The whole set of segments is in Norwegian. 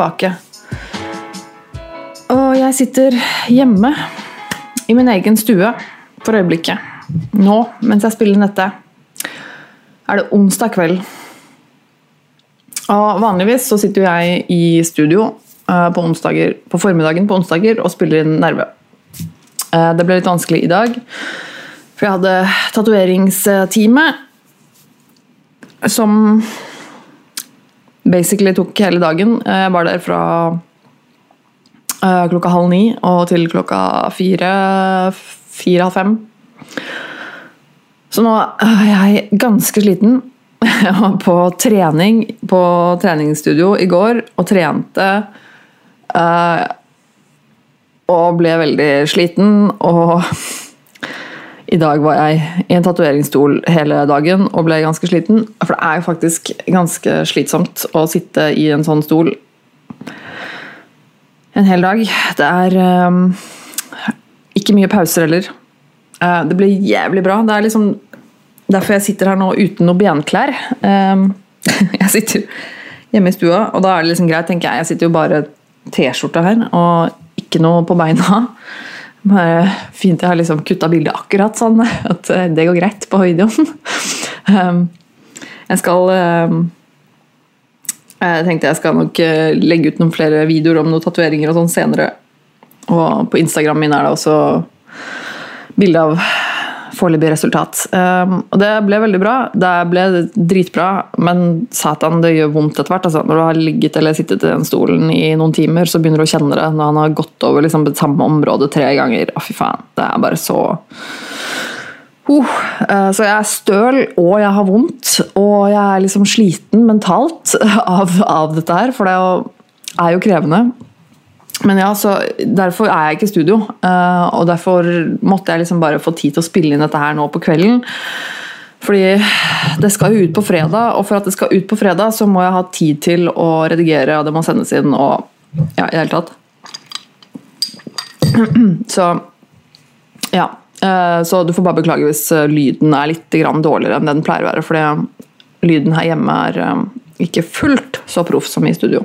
tilbake. Og jeg sitter hjemme i min egen stue for øyeblikket. Nå, mens jeg spiller dette, er det onsdag kveld. Og vanligvis så sitter jeg i studio eh, på, onsdager, på formiddagen på onsdager og spiller inn Nerve. Eh, det ble litt vanskelig i dag, for jeg hadde tatoveringstime som basically tok hele dagen. Jeg var der fra uh, klokka halv ni og til klokka fire, fire av fem. Så nå er jeg ganske sliten. Jeg var på trening på treningsstudio i går og trente. Uh, og ble veldig sliten og i dag var jeg i en tatoveringsstol hele dagen og ble ganske sliten. For det er jo faktisk ganske slitsomt å sitte i en sånn stol en hel dag. Det er um, ikke mye pauser heller. Uh, det blir jævlig bra. Det er liksom derfor jeg sitter her nå uten noe benklær. Um, jeg sitter hjemme i stua, og da er det liksom greit, tenker jeg. Jeg sitter jo bare T-skjorta her og ikke noe på beina. Bare fint jeg har liksom kutta bildet akkurat sånn at eh, det går greit på videoen. Um, jeg skal um, Jeg tenkte jeg skal nok eh, legge ut noen flere videoer om noen tatoveringer og sånn senere. Og på Instagram min er det også bilde av foreløpig resultat. Um, og det ble veldig bra. Det ble dritbra, men satan, det gjør vondt etter hvert. Altså. Når du har ligget eller sittet i den stolen i noen timer, så begynner du å kjenne det når han har gått over liksom, det samme området tre ganger. Å, fy faen. Det er bare så uh, Så jeg er støl, og jeg har vondt, og jeg er liksom sliten mentalt av, av dette her, for det er jo krevende. Men ja, så Derfor er jeg ikke i studio, uh, og derfor måtte jeg liksom bare få tid til å spille inn dette her nå på kvelden. Fordi det skal jo ut på fredag, og for at det skal ut på fredag, så må jeg ha tid til å redigere, og det må sendes inn, og ja, i det hele tatt. Så ja. Uh, så du får bare beklage hvis uh, lyden er litt dårligere enn den pleier å være, fordi lyden her hjemme er ikke fullt så proff som i studio.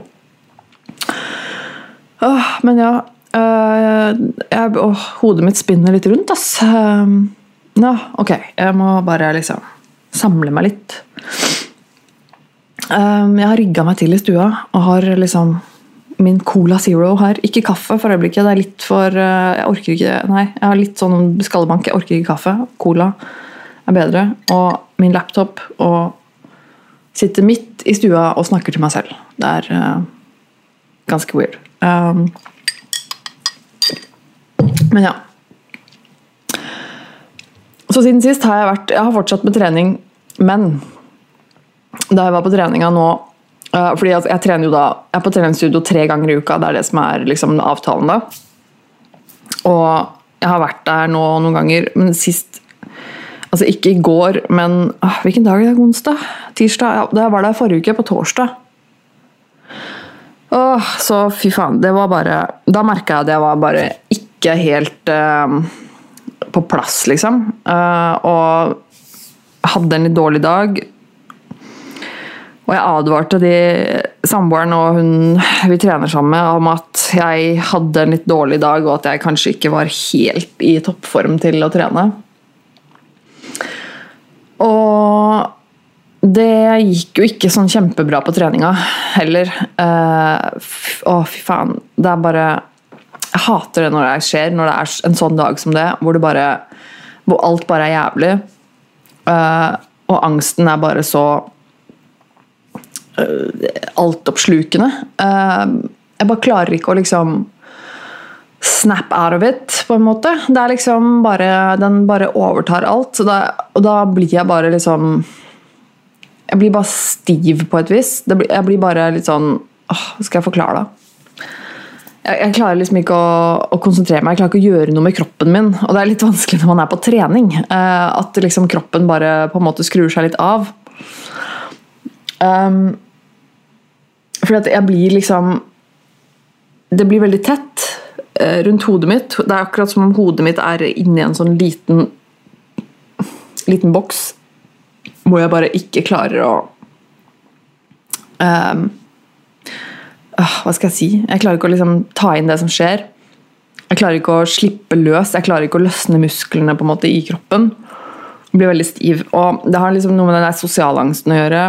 Åh, men ja øh, jeg, åh, Hodet mitt spinner litt rundt, ass. Ja, ok. Jeg må bare liksom samle meg litt. Um, jeg har rigga meg til i stua og har liksom min Cola Zero her. Ikke kaffe for øyeblikket. Det er litt for uh, Jeg orker ikke Nei, jeg har litt sånn skallebank. Jeg orker ikke kaffe. Cola er bedre. Og min laptop og sitter midt i stua og snakker til meg selv. Det er uh, ganske weird. Um, men ja. Så siden sist har jeg vært Jeg har fortsatt med trening, men da jeg var på treninga nå uh, fordi jeg, trener jo da Jeg er på treningsstudio tre ganger i uka, det er det som er liksom avtalen da. Og jeg har vært der nå noen ganger, men sist Altså ikke i går, men uh, Hvilken dag er det? Onsdag? Tirsdag? Ja, jeg var der forrige uke, på torsdag. Åh, så fy faen. Det var bare Da merka jeg at jeg var bare ikke helt uh, på plass, liksom. Uh, og hadde en litt dårlig dag. Og jeg advarte de samboeren og hun vi trener sammen med, om at jeg hadde en litt dårlig dag, og at jeg kanskje ikke var helt i toppform til å trene. Og det gikk jo ikke sånn kjempebra på treninga heller. Uh, å, fy faen. Det er bare Jeg hater det når det skjer, når det er en sånn dag som det, hvor det bare Hvor alt bare er jævlig. Uh, og angsten er bare så uh, altoppslukende. jeg bare klarer ikke å liksom snap out of it, på en måte. Det er liksom bare Den bare overtar alt. Da, og da blir jeg bare liksom jeg blir bare stiv på et vis. Blir, jeg blir bare litt sånn åh, Skal jeg forklare det? Jeg, jeg klarer liksom ikke å, å, konsentrere meg. Jeg klarer ikke å gjøre noe med kroppen min. Og det er litt vanskelig når man er på trening. Uh, at liksom kroppen bare på en måte skrur seg litt av. Um, fordi at jeg blir liksom Det blir veldig tett uh, rundt hodet mitt. Det er akkurat som om hodet mitt er inni en sånn liten liten boks hvor jeg bare ikke klarer å um, Hva skal jeg si? Jeg klarer ikke å liksom ta inn det som skjer. Jeg klarer ikke å slippe løs, jeg klarer ikke å løsne musklene på en måte i kroppen. Jeg blir veldig stiv. Og det har liksom noe med den sosialangsten å gjøre.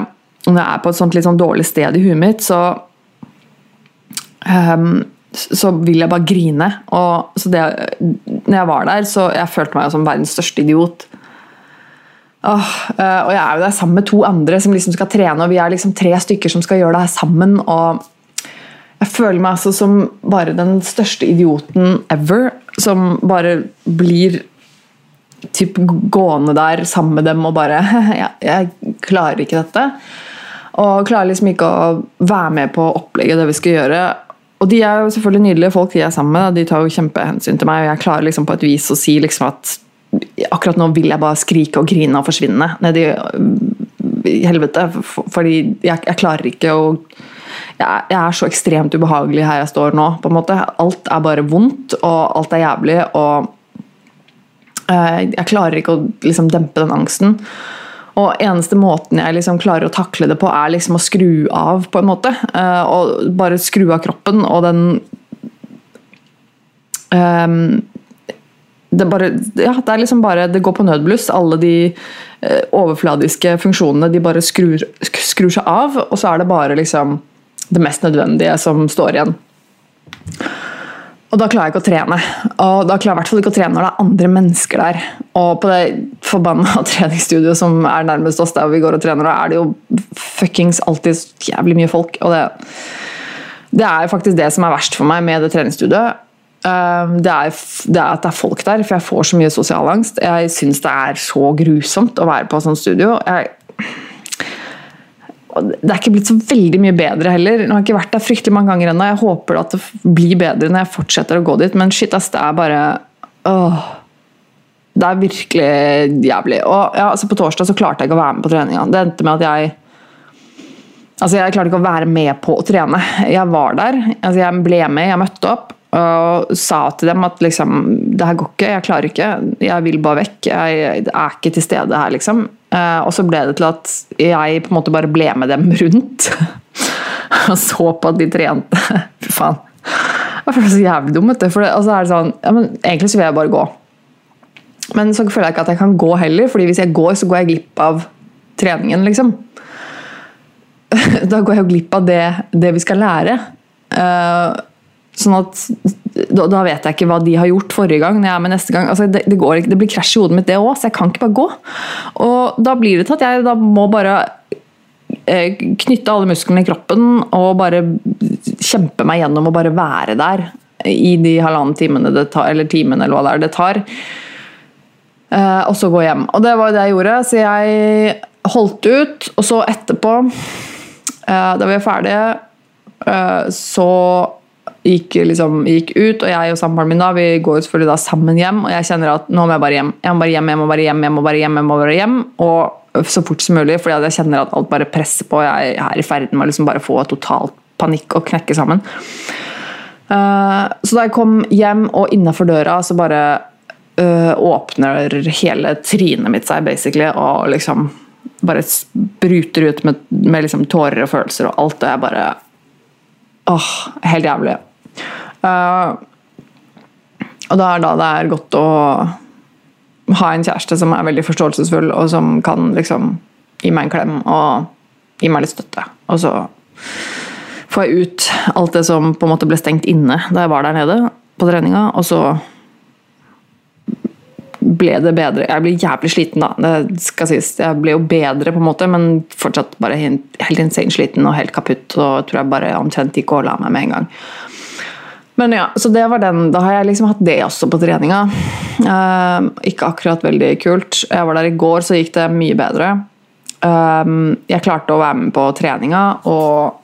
Når jeg er på et sånt litt sånn dårlig sted i huet mitt, så um, så vil jeg bare grine. Og så det, når jeg var der, så jeg følte meg som verdens største idiot. Eh, og jeg er jo der sammen med to andre som liksom skal trene, og vi er liksom tre stykker som skal gjøre det her sammen. og jeg føler meg altså som bare den største idioten ever, som bare blir typ gående der sammen med dem og bare jeg, jeg klarer ikke dette. Og klarer liksom ikke å være med på opplegget det vi skal gjøre. Og de er jo selvfølgelig nydelige folk de er sammen med. De tar jo kjempehensyn til meg, og jeg klarer liksom på et vis å si liksom at akkurat nå vil jeg bare skrike og grine og forsvinne ned i helvete. Fordi jeg, jeg klarer ikke å jeg, jeg, er så ekstremt ubehagelig her jeg står nå. på en måte. Alt er bare vondt, og alt er jævlig. og uh, Jeg klarer ikke å liksom, dempe den angsten. Og eneste måten jeg liksom klarer å takle det på, er liksom å skru av, på en måte. Uh, og bare skru av kroppen, og den um, det, bare, ja, det er liksom bare Det går på nødbluss. Alle de eh, overfladiske funksjonene de bare skrur, skrur, seg av, og så er det bare liksom det mest nødvendige som står igjen. Og da klarer jeg ikke å trene. Og da klarer jeg i hvert fall ikke å trene når det er andre mennesker der. Og på det forbanna treningsstudioet som er nærmest oss der vi går og trener, er det jo fuckings alltid jævlig mye folk. Og det, det er faktisk det som er verst for meg med det treningsstudioet. Ehm, det er, det er, at det er folk der, for jeg får så mye sosial angst. Jeg syns det er så grusomt å være på sånt studio. Jeg det er ikke blitt så veldig mye bedre heller. Nå har jeg ikke vært der fryktelig mange ganger ennå. Jeg håper at det blir bedre når jeg fortsetter å gå dit, men shit, ass, det er bare åh. Det er virkelig jævlig. Og ja, altså På torsdag så klarte jeg ikke å være med på treninga. Det endte med at jeg Altså Jeg klarte ikke å være med på å trene. Jeg var der. altså Jeg ble med, jeg møtte opp og sa til dem at liksom Det her går ikke, jeg klarer ikke. Jeg vil bare vekk. Jeg, er ikke til stede her, liksom. Uh, og så ble det til at jeg på en måte bare ble med dem rundt. og så på at de trente. Fy faen. Jeg føler meg så jævlig dum. vet du. For det, altså er det sånn, ja, men Egentlig så vil jeg bare gå. Men så føler jeg ikke at jeg kan gå heller, fordi hvis jeg går, så går jeg glipp av treningen, liksom. da går jeg jo glipp av det, det vi skal lære. Uh, sånn at da, da, vet jeg ikke hva de har gjort forrige gang. når jeg er med neste gang. Altså, det, det, går, det, blir krasj i hodet mitt, det òg, så jeg kan ikke bare gå. Og da blir det til at jeg da må bare eh, knytte alle musklene i kroppen og bare kjempe meg gjennom og bare være der i de halvannen timene det tar, eller timen eller hva det er det tar. Eh, og så gå hjem. Og det var det jeg gjorde. Så jeg holdt ut, og så etterpå, eh, da vi var ferdige, eh, så gikk, liksom, gikk ut, og jeg og samboeren min da, vi går selvfølgelig da sammen hjem. Og jeg kjenner at nå må jeg bare hjem. Jeg må bare hjem, jeg må bare hjem, jeg må bare hjem. jeg må bare hjem, Og så fort som mulig, fordi jeg kjenner at alt bare presser på. Jeg er i ferd med å liksom bare få totalt panikk og knekke sammen. Uh, så da jeg kom hjem og innafor døra, så bare uh, åpner hele trynet mitt seg, basically, og liksom bare spruter ut med, med liksom tårer og følelser og alt, og jeg bare Åh, helt jævlig. Uh, og da er da det er godt å ha en kjæreste som er veldig forståelsesfull, og som kan liksom gi meg en klem og gi meg litt støtte. Og så får jeg ut alt det som på en måte ble stengt inne da jeg var der nede på treninga, og så ble det bedre. Jeg ble jævlig sliten, da. Det skal sies. Jeg ble jo bedre, på en måte, men fortsatt bare helt, helt insane sliten og helt kaputt. Og tror jeg bare omtrent gikk og la meg med en gang. Men ja, så det var den. Da har jeg liksom hatt det også på treninga. Uh, ikke akkurat veldig kult. Jeg var der i går, så gikk det mye bedre. Uh, jeg klarte å være med på treninga og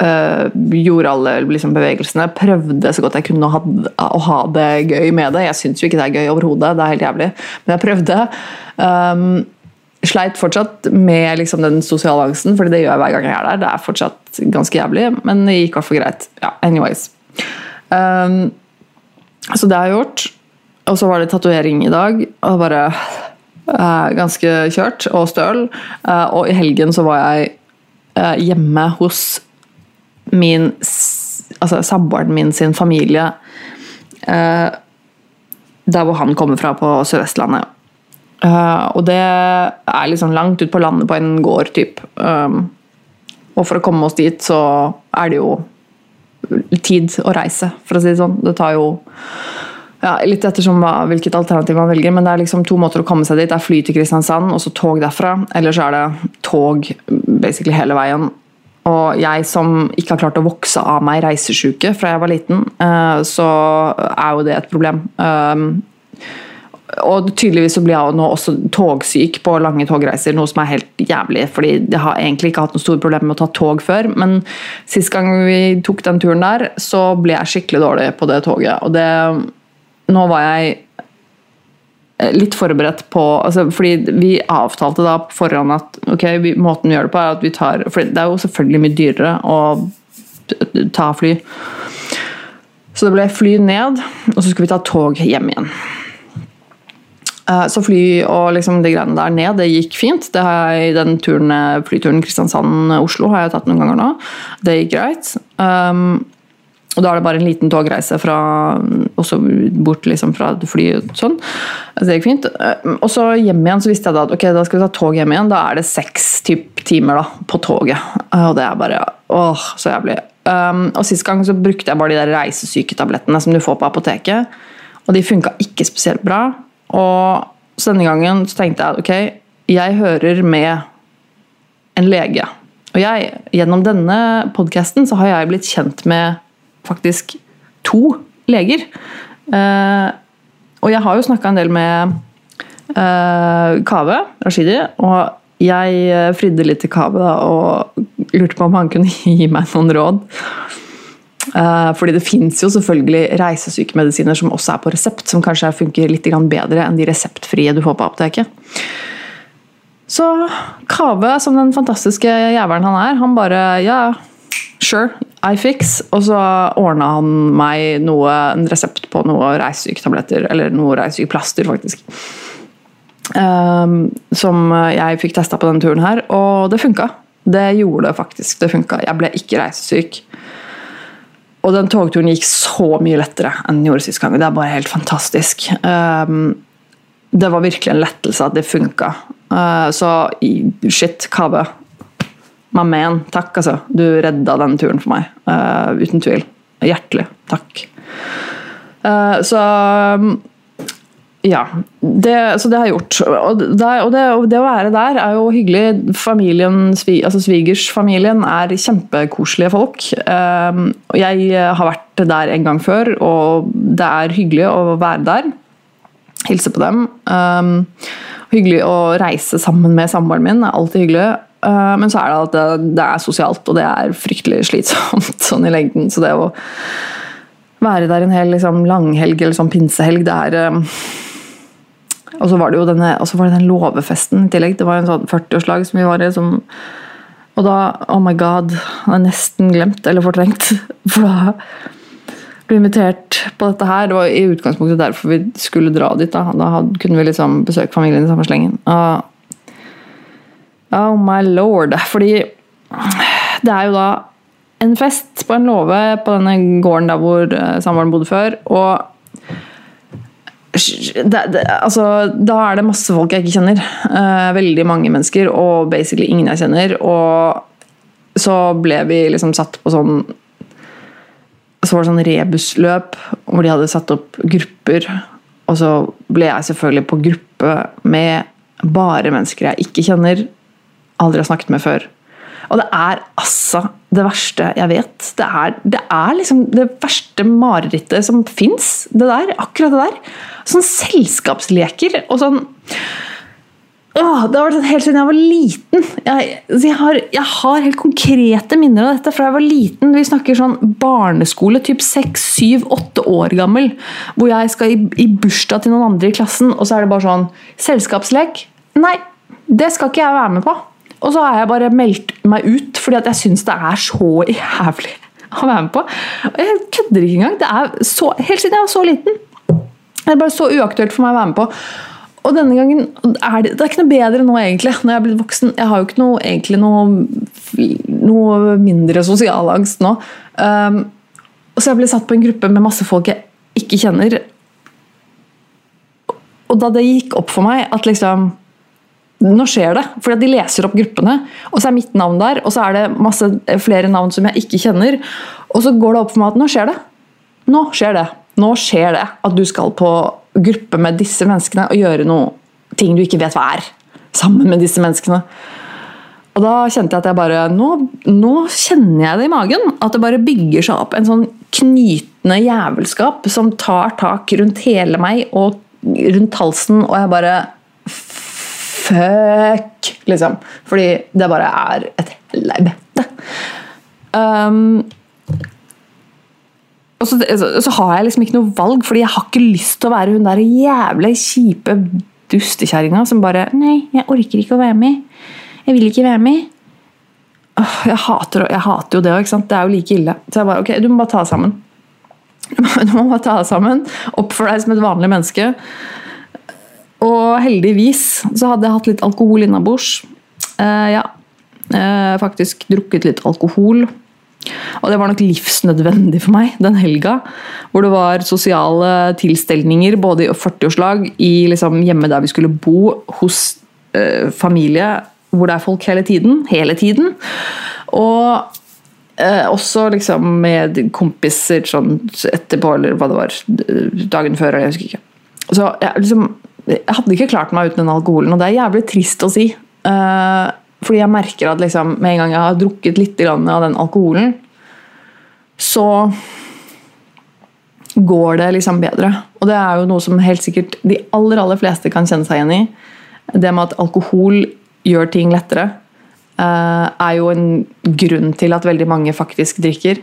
Uh, gjorde alle liksom, bevegelsene. Prøvde så godt jeg kunne å ha, å ha det gøy med det. Jeg syns jo ikke det er gøy overhodet, det er helt jævlig, men jeg prøvde. Um, sleit fortsatt med liksom, den sosiale angsten, for det gjør jeg hver gang jeg er der. Det er fortsatt ganske jævlig, men det gikk i hvert fall greit. Ja, anyways. Um, så det har jeg gjort. Og så var det tatovering i dag. og bare uh, Ganske kjørt og støl. Uh, og i helgen så var jeg uh, hjemme hos min altså samboeren min sin familie. der hvor han kommer fra, på Sør-Vestlandet. Og det er liksom langt ut på landet på en gård, typ. Um, og for å komme oss dit, så er det jo tid å reise, for å si det sånn. Det tar jo ja, litt ettersom hvilket alternativ man velger, men det er liksom to måter å komme seg dit. Det er fly til Kristiansand, og så tog derfra. Eller så er det tog basically hele veien. Og jeg som ikke har klart å vokse av meg reisesjuke fra jeg var liten, eh, så er jo det et problem. Og tydeligvis så blir jeg nå også togsyk på lange togreiser, noe som er helt jævlig. fordi jeg har egentlig ikke hatt noe store problemer med å ta tog før, men sist gang vi tok den turen der, så ble jeg skikkelig dårlig på det toget. Og det Nå var jeg eh, litt forberedt på altså Fordi vi avtalte da på forhånd at ok, vi, måten vi gjør det på, er at vi tar For det er jo selvfølgelig mye dyrere å ta fly. Så det ble fly ned, og så skulle vi ta tog hjem igjen. Eh, Så fly og liksom de greiene der ned, det gikk fint. Det har jeg, den turen, eh, flyturen Kristiansand-Oslo har jeg tatt noen ganger nå. Det gikk greit. Um, og da er det bare en liten togreise fra, bort liksom fra flyet. fly. Sånn. Så det gikk fint. Um, Og så hjem igjen så visste jeg da at ok, da skal vi ta tog hjem igjen. Da er det seks timer da, på toget. Uh, Og det er bare åh, så jævlig. Um, og Sist gang så brukte jeg bare de der reisesyketablettene som du får på apoteket. Og de funka ikke spesielt bra. Og så denne gangen så tenkte jeg ok, jeg hører med en lege. Og jeg, gjennom denne podkasten så har jeg blitt kjent med faktisk to leger. Eh, og jeg har jo snakka en del med eh, Kave Rashidi, og jeg eh, fridde litt til Kave da, og lurte på om han kunne gi meg noen råd. Eh, fordi det fins jo selvfølgelig reisesykemedisiner som også er på resept, som kanskje funker litt bedre enn de reseptfrie du får på apoteket. Så Kave, som den fantastiske jævelen han er, han bare Ja, sure, I fix. Og så ordna han meg noe, en resept på noe reisesyketabletter, eller noe reisesykeplaster, faktisk. Um, som jeg fikk testa på denne turen her, og det funka. Det gjorde det faktisk. Det funka. Jeg ble ikke reisesyk. Og den togturen gikk så mye lettere enn den gjorde sist gang. Det er bare helt fantastisk. Ehm, det var virkelig en lettelse at det funka. Eh, så shit, Kave. My man. Takk, altså. Du redda den turen for meg. eh, uten tvil. Hjertelig takk. Eh, så ja. Det, så det har jeg gjort. Og det, og, det, og det å være der er jo hyggelig. Familien, svi, altså Svigersfamilien er kjempekoselige folk. Um, og jeg har vært der en gang før, og det er hyggelig å være der. Hilse på dem. Um, hyggelig å reise sammen med samboeren min. er alltid hyggelig. Uh, men så er det at det, det er sosialt, og det er fryktelig slitsomt sånn i lengden. Så det å være der en hel liksom, langhelg eller sånn pinsehelg, det er og så var det jo denne, var det den låvefesten i tillegg. Det var en sånn 40-årslag som vi var i. Som, og da Oh my god. Jeg har nesten glemt, eller fortrengt. For da ble vi invitert på dette her. Det var i utgangspunktet derfor vi skulle dra dit. Da, da hadde, kunne vi liksom besøke familien i samme slengen. Og, oh my lord. Fordi det er jo da en fest på en låve på denne gården der hvor eh, samboeren bodde før. og det, det, altså, da er det masse folk jeg ikke kjenner. Eh, veldig mange mennesker, og basically ingen jeg kjenner. Og så ble vi liksom satt på sånn Så var det sånn rebusløp hvor de hadde satt opp grupper. Og så ble jeg selvfølgelig på gruppe med bare mennesker jeg ikke kjenner, aldri har snakket med før. Og det er altså det verste jeg vet. Det er, det er liksom det verste marerittet som fins. Det der, akkurat det der. Sånn selskapsleker og sånn Åh, det har vært sånn helt siden jeg var liten. Jeg, jeg, har, jeg har helt konkrete minner av dette fra jeg var liten. Vi snakker sånn barneskole, typ 6-7-8 år gammel. Hvor jeg skal i, i bursdag til noen andre i klassen, og så er det bare sånn Selskapslek? Nei, det skal ikke jeg være med på. Og så har jeg bare meldt meg ut fordi jeg syns det er så jævlig å være med på. Og jeg kødder ikke engang. Det er så, helt siden jeg var så liten. Det er bare så uaktuelt for meg å være med på. og denne gangen er det, det er ikke noe bedre nå, egentlig, når jeg er blitt voksen. Jeg har jo ikke noe, egentlig noe, noe mindre sosial angst nå. Um, og så jeg ble satt på en gruppe med masse folk jeg ikke kjenner. Og da det gikk opp for meg at liksom Nå skjer det. Fordi de leser opp gruppene, og så er mitt navn der, og så er det masse flere navn som jeg ikke kjenner. Og så går det opp for meg at nå skjer det. Nå skjer det. Nå skjer det at du skal på gruppe med disse menneskene og gjøre noe ting du ikke vet hva er, sammen med disse menneskene. Og da kjente jeg at jeg bare nå, nå, kjenner jeg det i magen. At det bare bygger seg opp en sånn knytende jævelskap som tar tak rundt hele meg og rundt halsen, og jeg bare Fuck! Liksom. Fordi det bare er et helvete. Um, og så, så, har jeg liksom ikke noe valg, fordi jeg har ikke lyst til å være hun der jævlig kjipe dustekjerringa som bare 'Nei, jeg orker ikke å være med. Jeg vil ikke være med.' Jeg hater, jeg hater jo det òg, Det er jo like ille. Så jeg bare Ok, du må bare ta deg sammen. Du må bare ta deg sammen. Oppfør deg som et vanlig menneske. Og heldigvis så hadde jeg hatt litt alkohol innabords. Uh, ja. Uh, faktisk drukket litt alkohol og det var nok livsnødvendig for meg den helga. Hvor det var sosiale tilstelninger både i 40-årslag, i liksom hjemme der vi skulle bo, hos eh, familie hvor det er folk hele tiden. Hele tiden. Og eh, også liksom med kompiser sånn etterpå, eller hva det var. Dagen før, eller jeg husker ikke. Så jeg, liksom, jeg hadde ikke klart meg uten den alkoholen, og det er jævlig trist å si. Uh, fordi jeg merker at liksom, med en gang jeg har drukket litt av den alkoholen, så går det liksom bedre. Og det er jo noe som helt sikkert de aller, aller fleste kan kjenne seg igjen i. Det med at alkohol gjør ting lettere, eh, er jo en grunn til at veldig mange faktisk drikker.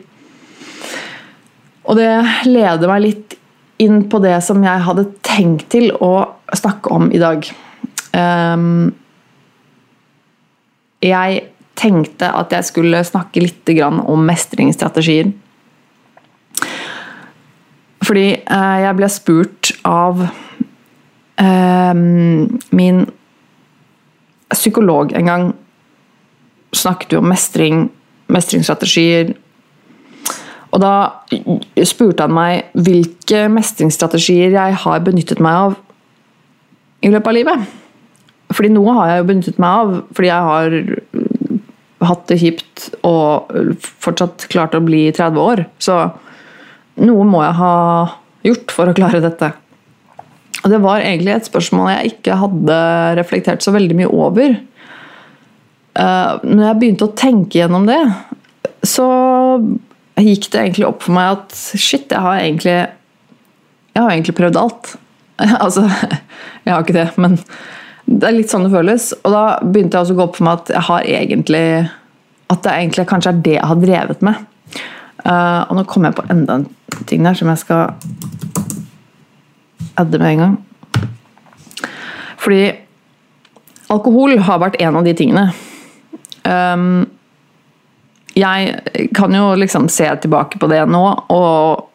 Og det leder meg litt inn på det som jeg hadde tenkt til å snakke om i dag. Um, jeg tenkte at jeg skulle snakke litt om mestringsstrategier. Fordi eh, jeg ble spurt av eh, min psykolog en gang Snakket jo om mestring, mestringsstrategier. Og da spurte han meg hvilke mestringsstrategier jeg har benyttet meg av i løpet av livet. Fordi noe har jeg jo benyttet meg av, fordi jeg har hatt det kjipt og fortsatt klart å bli 30 år. Så noe må jeg ha gjort for å klare dette. Og det var egentlig et spørsmål jeg ikke hadde reflektert så veldig mye over. Eh, når jeg begynte å tenke gjennom det, så gikk det egentlig opp for meg at shit, jeg har egentlig Jeg har egentlig prøvd alt. altså, jeg har ikke det, men det er litt sånn det føles. Og da begynte jeg også å gå opp for meg at jeg har egentlig At det egentlig kanskje er det jeg har drevet med. Uh, og nå kommer jeg på enda en ting der som jeg skal adde med en gang. Fordi alkohol har vært en av de tingene. Um, jeg kan jo liksom se tilbake på det nå og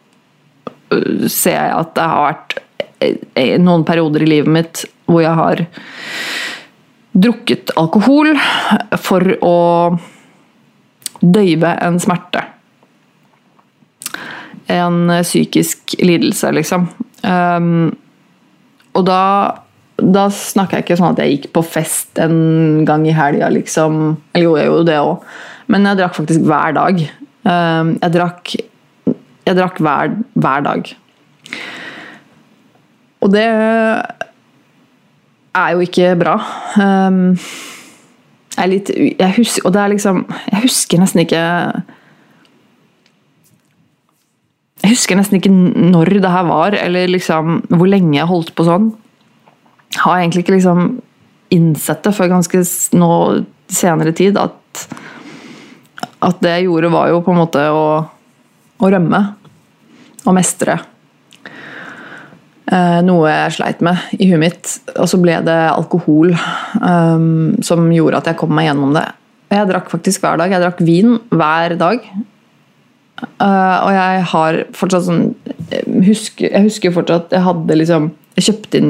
øh, se at det har vært eh, noen perioder i livet mitt hvor jeg har drukket alkohol for å døyve en smerte. En psykisk lidelse, liksom. Um, og da, da snakker jeg ikke sånn at jeg gikk på fest en gang i helga, liksom. Eller jo, jeg gjorde det òg. Men jeg drakk faktisk hver dag. Um, jeg drakk, jeg drakk hver, hver dag. Og det er jo ikke bra. Um, jeg er litt jeg husker, Og det er liksom Jeg husker nesten ikke Jeg husker nesten ikke når det her var, eller liksom hvor lenge jeg holdt på sånn. Jeg har egentlig ikke liksom innsett det før ganske nå senere tid at at det jeg gjorde, var jo på en måte å, å rømme. Og mestre. Eh, noe jeg sleit med i huet mitt. Og så ble det alkohol um, som gjorde at jeg kom meg gjennom det. Jeg drakk faktisk hver dag. Jeg drakk vin hver dag. Uh, og jeg har fortsatt sånn husker, Jeg husker fortsatt jeg hadde liksom Jeg kjøpte inn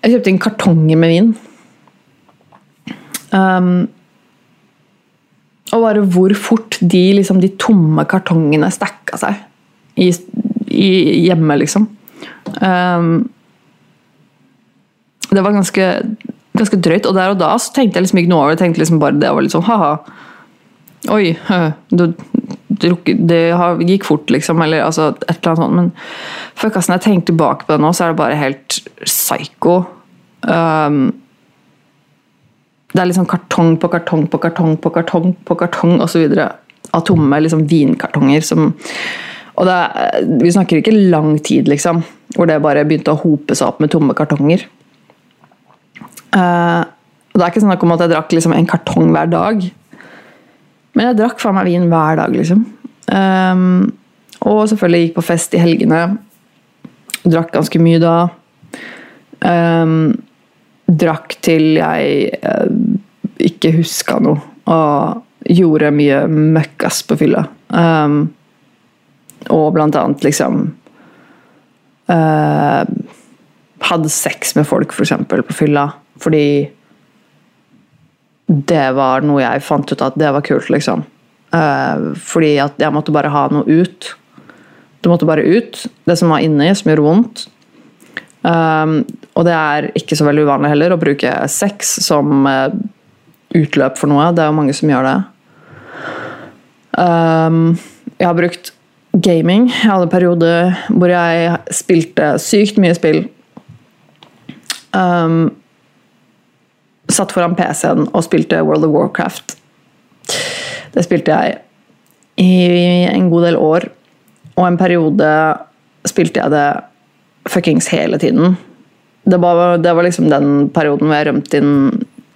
Jeg kjøpte inn kartonger med vin. Um, og bare hvor fort de, liksom, de tomme kartongene stacka seg i, i hjemme, liksom. Um, det var ganske, ganske drøyt. Og der og da tenkte jeg liksom ikke noe over det. tenkte liksom bare Det var litt sånn ha-ha. Oi, det, det, gikk fort, liksom. Eller altså, et eller annet sånt. Men fuck, ass, når jeg tenker tilbake på det nå, så er det bare helt psycho. Um, det er liksom kartong på kartong på kartong på kartong på kartong osv. Av tomme liksom, vinkartonger som Og det, vi snakker ikke lang tid, liksom, hvor det bare begynte å hope seg opp med tomme kartonger. Uh, Det er ikke snakk om at jeg drakk liksom, en kartong hver dag. Men jeg drakk faen meg vin hver dag, liksom. Um, og selvfølgelig gikk på fest i helgene. Drakk ganske mye da. Um, drakk til jeg uh, ikke huska noe. Og gjorde mye møkkas på fylla. Um, og blant annet liksom uh, Hadde sex med folk, eksempel, på fylla. Fordi det var noe jeg fant ut at det var kult, liksom. Uh, fordi at jeg måtte bare ha noe ut. Det måtte bare ut. Det som var inni, som gjorde vondt. Um, og det er ikke så veldig uvanlig heller å bruke sex som uh, utløp for noe. Det er jo mange som gjør det. Um, jeg har brukt gaming. Jeg hadde en periode hvor jeg spilte sykt mye spill. Um, satt foran PC-en og spilte World of Warcraft. Det spilte jeg i en god del år. Og en periode spilte jeg det fuckings hele tiden. Det var, det var liksom den perioden hvor jeg rømte inn,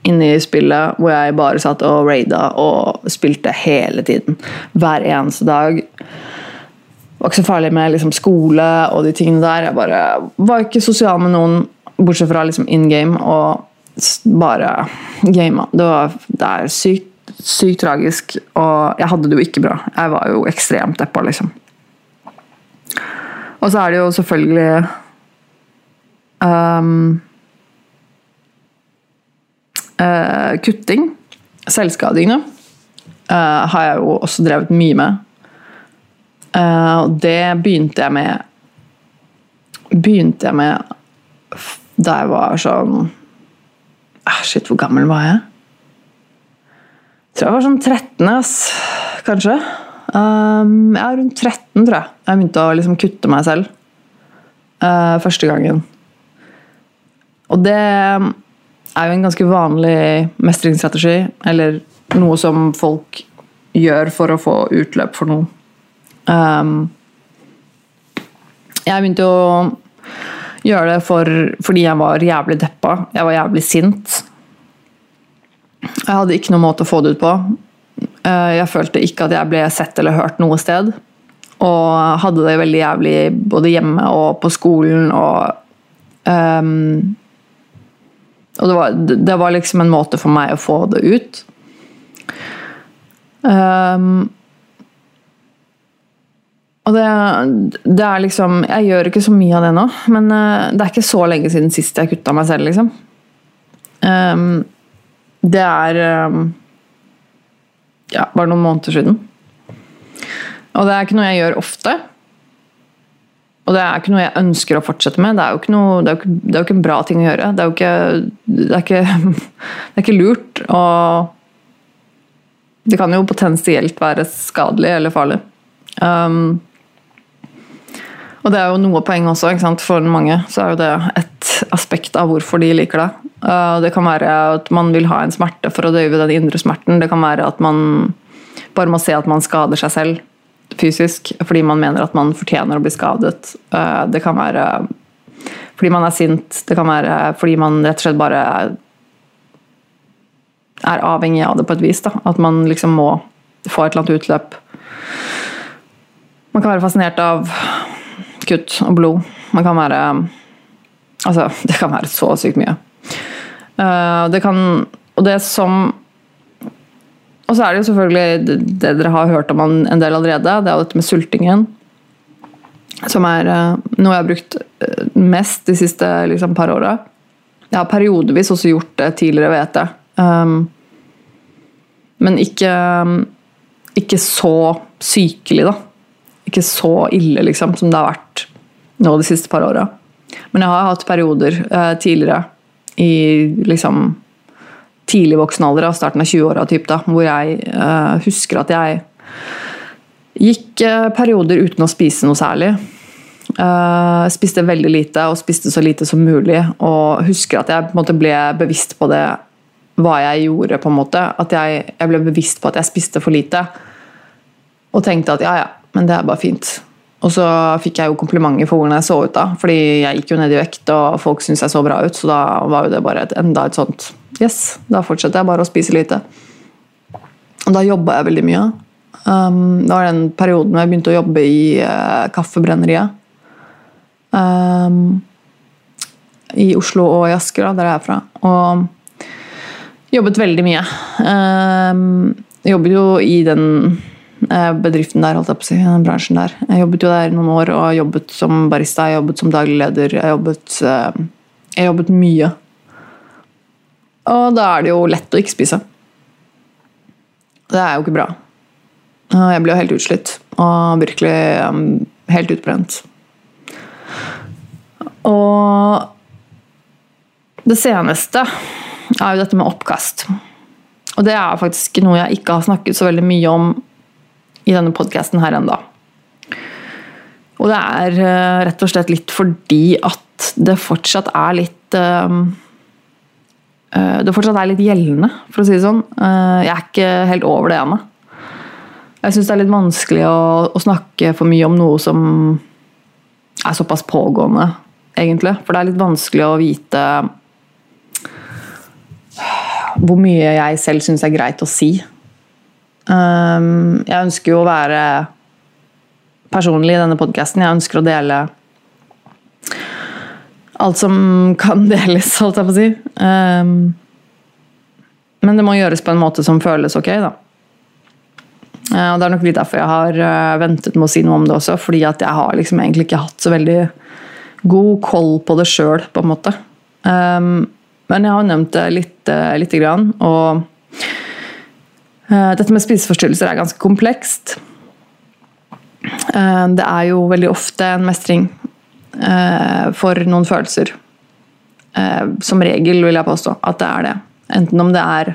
inn i spillet, hvor jeg bare satt og raida og spilte hele tiden. Hver eneste dag. Det var ikke så farlig med liksom skole og de tingene der. Jeg bare var ikke sosial med noen, bortsett fra liksom in game. Og bare gama. Det, det er sykt, sykt tragisk, og jeg hadde det jo ikke bra. Jeg var jo ekstremt deppa, liksom. Og så er det jo selvfølgelig um, uh, Kutting. Selvskading, da. Uh, har jeg jo også drevet mye med. Uh, og det begynte jeg med Begynte jeg med da jeg var sånn ah, Shit, hvor gammel var jeg? Jeg tror jeg var sånn 13, ass. Kanskje. Um, ja, rundt 13, tror jeg. Jeg begynte å liksom kutte meg selv. Uh, første gangen. Og det er jo en ganske vanlig mestringsstrategi. Eller noe som folk gjør for å få utløp for noe. Um, jeg begynte å gjøre det for, fordi jeg var jævlig deppa. Jeg var jævlig sint. Jeg hadde ikke noen måte å få det ut på. Eh, jeg følte ikke at jeg ble sett eller hørt noe sted. Og hadde det veldig jævlig både hjemme og på skolen og um, Og det var, det var, liksom en måte for meg å få det ut. Um, og det, det, er liksom Jeg gjør ikke så mye av det nå, men uh, det er ikke så lenge siden sist jeg kutta meg selv, liksom. Um, det er um, ja, bare noen måneder siden. Og det er ikke noe jeg gjør ofte. Og det er ikke noe jeg ønsker å fortsette med. Det er jo ikke, noe, det er jo ikke, det er jo ikke en bra ting å gjøre. Det er jo ikke, det er ikke, lurt. Og det kan jo potensielt være skadelig eller farlig. Um, og det er jo noe poeng også, for mange. Så er jo det et aspekt av hvorfor de liker det. Uh, det kan være at man vil ha en smerte for å døyve den indre smerten. Det kan være at man bare må se at man skader seg selv fysisk fordi man mener at man fortjener å bli skadet. Uh, det kan være fordi man er sint. Det kan være fordi man rett og slett bare er avhengig av det på et vis. Da. At man liksom må få et eller annet utløp. Man kan være fascinert av kutt og blod. Man kan være Altså, det kan være så sykt mye. Uh, det kan Og det som Og så er det jo selvfølgelig det, dere har hørt om en del allerede, det er jo dette med sultingen. Som er uh, noe jeg har brukt eh, mest de siste liksom, par åra. Jeg har periodevis også gjort det tidligere, vet jeg. Um, men ikke, ikke så sykelig, da. Ikke så ille, liksom, som det har vært nå de siste par åra. Men jeg har hatt perioder eh, tidligere, i liksom tidlig voksen alder, starten av 20-åra, hvor jeg eh, husker at jeg gikk eh, perioder uten å spise noe særlig. Uh, spiste veldig lite og spiste så lite som mulig. Og husker at jeg måte ble bevisst på det hva jeg gjorde. på en måte. At jeg, jeg, ble bevisst på at jeg spiste for lite. Og tenkte at ja, ja, men det er bare fint. Og så fikk jeg jo komplimenter for hvordan jeg så ut da. Fordi jeg gikk jo ned i vekt, og folk syntes jeg så bra ut. Så da var jo det bare et, enda et sånt Yes, da fortsetter jeg bare å spise lite. Og da jobba jeg veldig mye. Um, det var den perioden hvor jeg begynte å jobbe i uh, Kaffebrenneriet. Um, I Oslo og i Asker, der jeg er fra. Og jobbet veldig mye. Um, jobbet jo i den bedriften der, holdt jeg på å si, bransjen der. Jeg jobbet jo der noen år og jobbet som barista, jeg jobbet som daglig leder. Jeg jobbet, uh, jeg jobbet mye. Og da er det jo lett å ikke spise. Det er jo ikke bra. Jeg ble jo helt utslitt og virkelig um, helt utbrent. Og det seneste er jo dette med oppkast. Og det er faktisk noe jeg ikke har snakket så veldig mye om i denne podkasten her enda. Og det er uh, rett og slett litt fordi at det fortsatt er litt uh, det fortsatt er litt gjeldende, for å si det sånn. Jeg er ikke helt over det ennå. Jeg syns det er litt vanskelig å, å, snakke for mye om noe som er såpass pågående, egentlig. For det er litt vanskelig å vite hvor mye jeg selv syns er greit å si. Um, jeg ønsker jo å være personlig i denne podkasten. Jeg ønsker å dele alt som kan deles, holdt jeg på å si. Um, men det må gjøres på en måte som føles ok, da. Uh, og Det er nok litt derfor jeg har uh, ventet med å si noe om det også, fordi at jeg har liksom egentlig ikke hatt så veldig god koll på det sjøl, på en måte. Um, men jeg har nevnt det litt, uh, grann, og dette med spiseforstyrrelser er ganske komplekst. det er jo veldig ofte en mestring Eh, for noen følelser. Eh, som regel vil jeg påstå at det er det. Enten om det er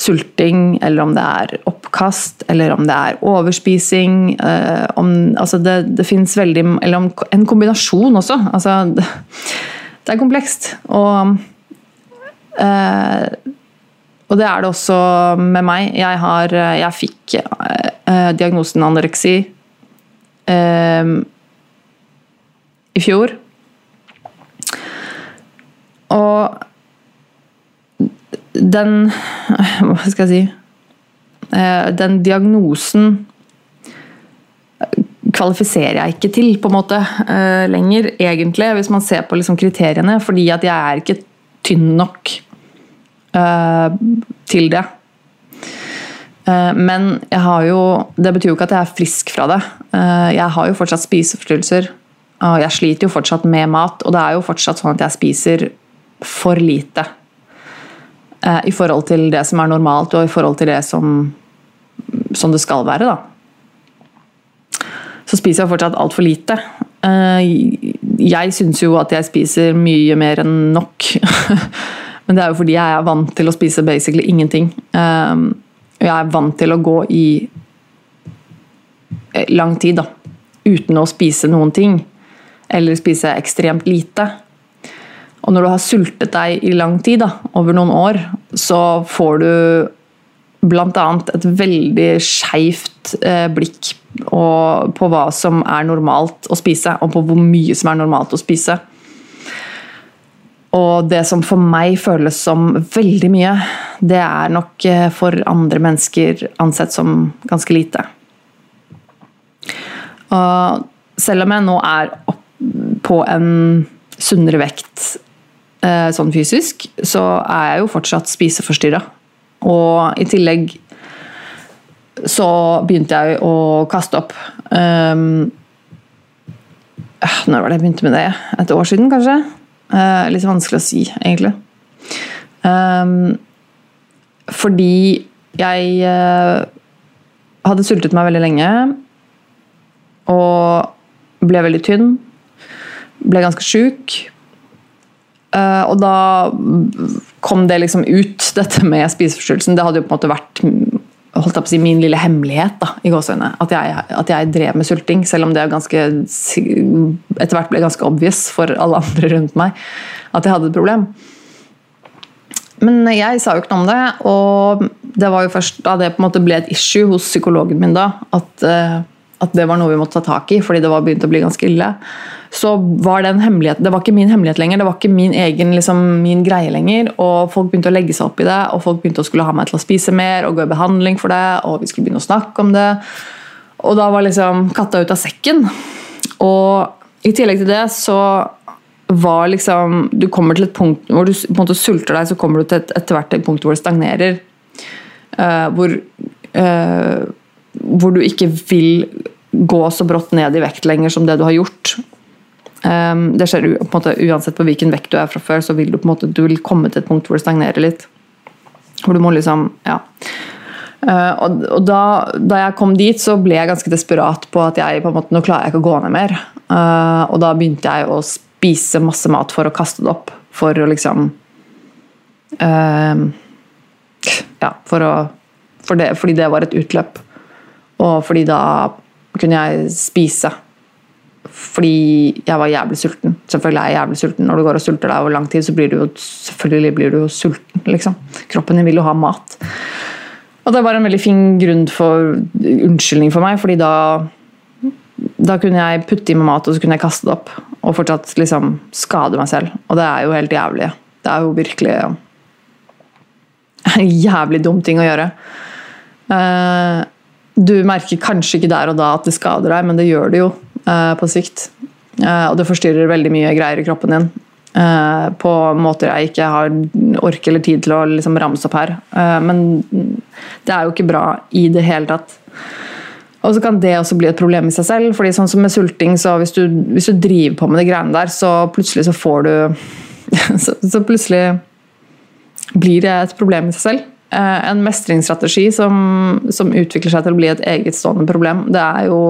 sulting, eller om det er oppkast, eller om det er overspising. Eh, om, altså det, det fins veldig Eller om en kombinasjon også. Altså, det, det er komplekst. Og, eh, og det er det også med meg. Jeg, har, jeg fikk eh, diagnosen anoreksi. Eh, i fjor. Og den Hva skal jeg si eh, Den diagnosen kvalifiserer jeg ikke til på en måte eh, lenger, egentlig, hvis man ser på liksom kriteriene. Fordi at jeg er ikke tynn nok uh, til det. Uh, men jeg har jo Det betyr jo ikke at jeg er frisk fra det. Uh, jeg har jo fortsatt spiseforstyrrelser. Og jeg sliter jo fortsatt med mat, og det er jo fortsatt sånn at jeg spiser for lite. Eh, I forhold til det som er normalt, og i forhold til det som, som det skal være, da. Så spiser jeg fortsatt altfor lite. Eh, jeg syns jo at jeg spiser mye mer enn nok. Men det er jo fordi jeg er vant til å spise basically ingenting. Eh, jeg er vant til å gå i lang tid da, uten å spise noen ting eller spise ekstremt lite. Og når du har sultet deg i lang tid, da, over noen år, så får du bl.a. et veldig skeivt eh, blikk på hva som er normalt å spise, og på hvor mye som er normalt å spise. Og det som for meg føles som veldig mye, det er nok eh, for andre mennesker ansett som ganske lite. Og selv om jeg nå er på en sunnere vekt eh, sånn fysisk, så er jeg jo fortsatt spiseforstyrra. Og i tillegg så begynte jeg å kaste opp. Um, når var det jeg begynte med det? Et år siden, kanskje? Uh, litt vanskelig å si, egentlig. Um, fordi jeg uh, hadde sultet meg veldig lenge. Og ble veldig tynn. Ble ganske sjuk. Uh, og da kom det liksom ut, dette med spiseforstyrrelsen. Det hadde jo på en måte vært holdt jeg på å si, min lille hemmelighet da, i gåsøgne. At, at, jeg drev med sulting, selv om det ganske, etter hvert ble ganske obvious for alle andre rundt meg at jeg hadde et problem. Men jeg sa jo ikke noe om det, og det var jo først da det på en måte ble et issue hos psykologen min da, at, eh, at det var noe vi måtte ta tak i, fordi det var begynt å bli ganske ille så var det en hemmelighet. Det var ikke min hemmelighet lenger, det var ikke min egen liksom, min greie lenger. Og folk begynte å legge seg opp i det, og folk begynte å skulle ha meg til å spise mer og gå i behandling for det, og vi skulle begynne å snakke om det. Og da var liksom katta ut av sekken. Og i tillegg til det så var liksom Du kommer til et punkt hvor du på en måte sulter deg, så kommer du til et, etter hvert et punkt hvor det stagnerer. Uh, hvor, uh, hvor du ikke vil gå så brått ned i vekt lenger som det du har gjort. Um, det skjer på en måte, Uansett på hvilken vekt du er fra før, så vil du på en måte, du vil komme til et punkt hvor det stagnerer litt. Hvor du må liksom Ja. Uh, og, og da, da, jeg kom dit, så ble jeg ganske desperat på at jeg på en måte, nå klarer jeg ikke å gå ned mer. Uh, og da begynte jeg å spise masse mat for å kaste det opp. For å liksom uh, Ja, for å for det, fordi det var et utløp. Og fordi da kunne jeg spise fordi jeg var jævlig sulten. Selvfølgelig er jeg jævlig sulten. Når du går og sulter deg over lang tid, så blir du jo selvfølgelig blir du jo sulten. liksom. Kroppen din vil jo ha mat. Og det var en veldig fin grunn for unnskyldning for meg, fordi da da kunne jeg putte i meg mat og så kunne jeg kaste det opp. Og fortsatt liksom skade meg selv. Og det er jo helt jævlig. Det er jo virkelig en jævlig dum ting å gjøre. Uh, du merker kanskje ikke der og da at det skader deg, men det gjør det jo uh, på sikt. Uh, og det forstyrrer veldig mye greier i kroppen din. Uh, på måter jeg ikke har ork eller tid til å liksom ramse opp her. men det er jo ikke bra i det hele tatt. Og så kan det også bli et problem i seg selv. fordi sånn som med sulting, så hvis du, hvis du driver på med de greiene der, så plutselig så får du så, så plutselig blir det et problem i seg selv. En mestringsstrategi som, som utvikler seg til å bli et egetstående problem, det er jo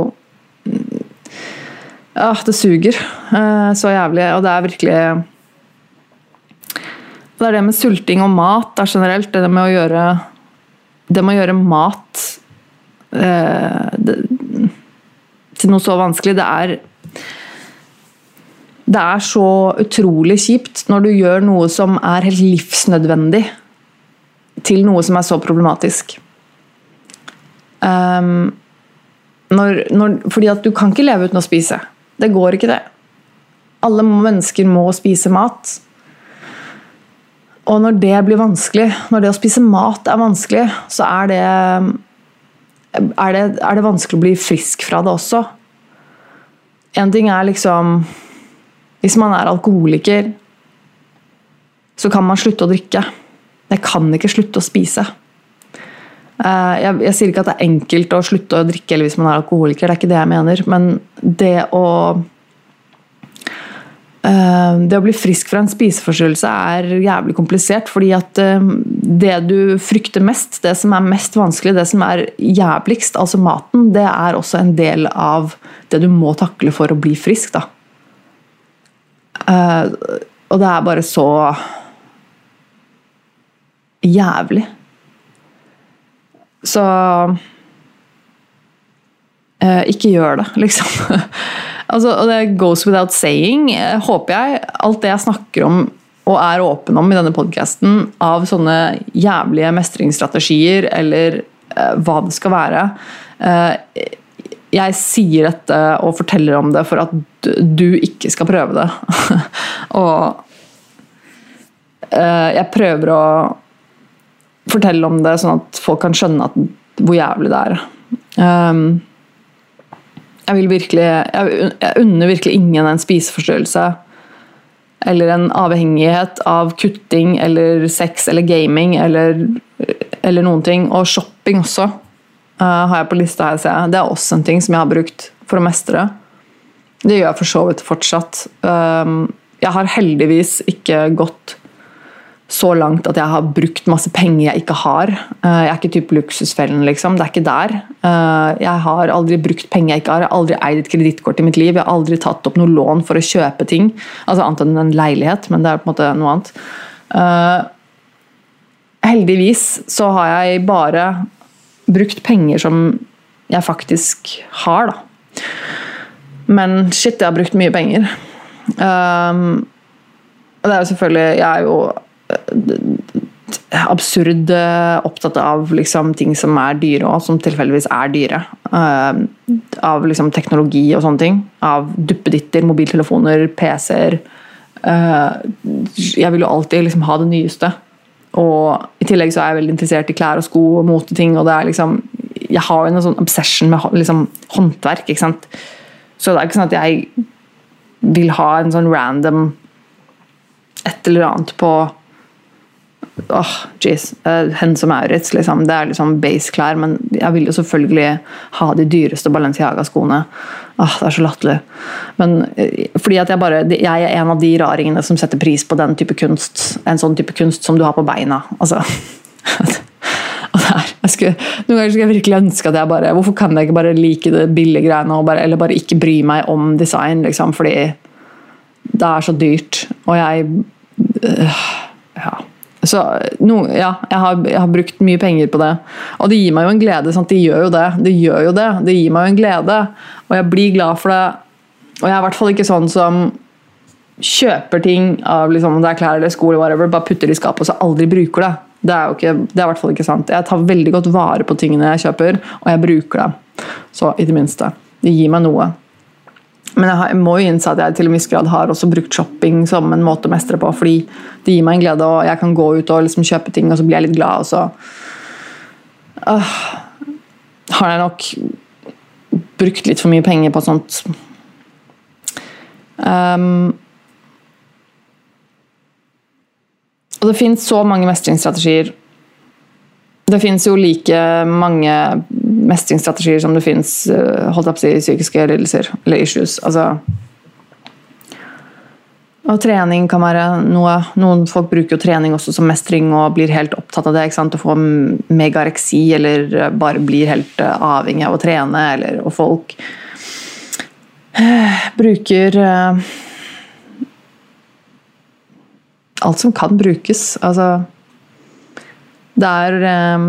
ja, det suger uh, så jævlig. Og det er virkelig Det er det med sulting og mat da, generelt. Det med å gjøre Det med å gjøre mat uh, det, til noe så vanskelig, det er det er så utrolig kjipt når du gjør noe som er helt livsnødvendig, til noe som er så problematisk. Um, når, når, fordi at du kan ikke leve uten å spise. Det går ikke, det. Alle mennesker må spise mat. Og når det blir vanskelig, når det å spise mat er vanskelig, så er det, er det, er det vanskelig å bli frisk fra det også. En ting er liksom Hvis man er alkoholiker, så kan man slutte å drikke. Jeg kan ikke slutte å spise. Eh, jeg, jeg, sier ikke at det er enkelt å slutte å drikke eller hvis man er alkoholiker, det er ikke det jeg mener. Men det å uh, Det å bli frisk fra en spiseforstyrrelse er jævlig komplisert. fordi at uh, det du frykter mest, det som er mest vanskelig, det som er jævligst, altså maten, det er også en del av det du må takle for å bli frisk. da. Og det er bare så jævlig. Så eh, ikke gjør det, liksom. altså, og det goes without saying, eh, håper jeg. Alt det jeg snakker om og er åpen om i denne podkasten, av sånne jævlige mestringsstrategier eller eh, hva det skal være eh, Jeg sier dette og forteller om det for at du, ikke skal prøve det. og eh, jeg prøver å fortelle om det, sånn at folk kan skjønne at, hvor jævlig det er. Um, jeg vil virkelig jeg, jeg unner virkelig ingen en spiseforstyrrelse eller en avhengighet av kutting eller sex eller gaming eller, eller noen ting. Og shopping også uh, har jeg på lista her, ser jeg. Det er også en ting som jeg har brukt for å mestre. Det gjør jeg for så vidt fortsatt. Um, Jeg har heldigvis ikke gått så langt at jeg har brukt masse penger jeg ikke har. Eh, jeg er ikke type luksusfellen, liksom. Det er ikke der. Eh, jeg har aldri brukt penger jeg ikke har. Jeg har aldri eid et kredittkort i mitt liv. Jeg har aldri tatt opp noe lån for å kjøpe ting. Altså Annet enn en leilighet, men det er på en måte noe annet. Eh, heldigvis så har jeg bare brukt penger som jeg faktisk har, da. Men shit, jeg har brukt mye penger. Det er jo selvfølgelig Jeg er jo absurd opptatt av liksom, ting som er dyre, og som tilfeldigvis er dyre. Uh, av liksom, teknologi og sånne ting. Av duppeditter, mobiltelefoner, PC-er. Uh, jeg vil jo alltid liksom, ha det nyeste. Og i tillegg så er jeg veldig interessert i klær og sko og moteting. og det er liksom, Jeg har jo en sånn obsession med liksom, håndverk. ikke sant? Så det er ikke sånn at jeg vil ha en sånn random et eller annet på åh, jeez. Hennes og Maurits, liksom. Det er liksom base-klær, men jeg vil jo selvfølgelig ha de dyreste Balenciaga-skoene. Åh, det er så latterlig. Men uh, fordi at jeg bare Jeg er en av de raringene som setter pris på den type kunst. En sånn type kunst som du har på beina. Altså skulle, noen ganger skulle jeg virkelig ønske at jeg bare Hvorfor kan jeg ikke bare like det billige greiene bare, eller bare ikke bry meg om design? Liksom, fordi det er så dyrt. Og jeg øh. Så no, ja, jeg har, jeg har, brukt mye penger på det. Og det gir meg jo en glede. Sant? De gjør jo det. Det gjør jo det. Det gir meg jo en glede. Og jeg blir glad for det. Og jeg er i hvert fall ikke sånn som kjøper ting av liksom, det er klær eller sko whatever, bare putter det i skapet og så aldri bruker det. Det er jo ikke, det er i hvert fall ikke sant. Jeg tar veldig godt vare på tingene jeg kjøper, og jeg bruker det. Så i det minste. Det gir meg noe. Men jeg, har, jeg må jo innse at jeg til en viss grad har også brukt shopping som en måte å mestre på, fordi det gir meg en glede, og jeg kan gå ut og liksom kjøpe ting, og så blir jeg litt glad, og så uh, har jeg nok brukt litt for mye penger på sånt. Um, Og det fins så mange mestringsstrategier. Det fins jo like mange mestringsstrategier som det fins uh, si, psykiske lidelser, eller issues. Altså og trening kan være noe Noen folk bruker jo trening også som mestring og blir helt opptatt av det. ikke sant? Å få megareksi eller bare blir helt eh, avhengig av å trene. Eller, og folk uh, bruker alt som kan brukes. Altså Det er um,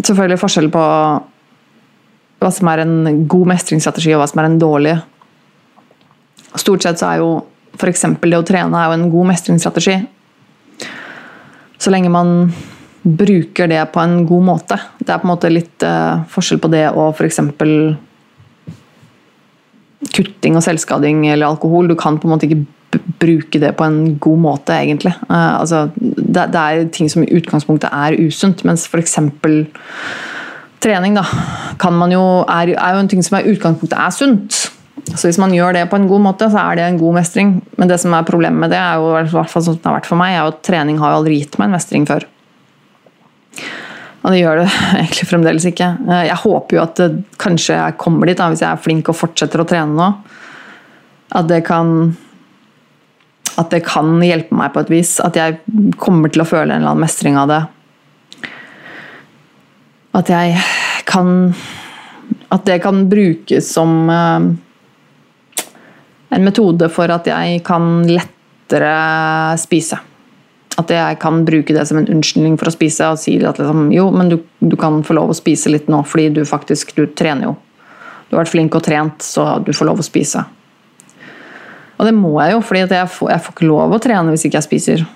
selvfølgelig forskjell på hva som er en god mestringsstrategi og hva som er en dårlig. Stort sett så er jo f.eks. det å trene er jo en god mestringsstrategi. Så lenge man bruker det på en god måte. Det er på en måte litt uh, forskjell på det og f.eks. kutting og selvskading eller alkohol. Du kan på en måte ikke bruke det på en god måte, egentlig. Uh, altså, det, det, er ting som i utgangspunktet er usunt, mens f.eks. trening da, jo, er, er, jo en ting som i utgangspunktet er sunt. Så hvis man gjør det på en god måte, så er det en god mestring. Men det som er problemet med det, er jo, i hvert fall sånn det har vært for meg, er at trening har jo aldri gitt meg en mestring før. Og det gjør det egentlig fremdeles ikke. Eh, jeg håper jo at det, kanskje jeg kommer dit, da, hvis jeg er flink og fortsetter å trene nå. At det kan at det kan hjelpe meg på et vis. At jeg kommer til å føle en eller annen mestring av det. At jeg kan At det kan brukes som uh, en metode for at jeg kan lettere spise. At jeg kan bruke det som en unnskyldning for å spise og si at liksom, jo, men du, du, kan få lov å spise litt nå fordi du faktisk du trener jo. Du har vært flink og trent, så du får lov å spise. Og det må jeg jo, fordi jeg jeg får ikke lov å trene hvis ikke jeg spiser.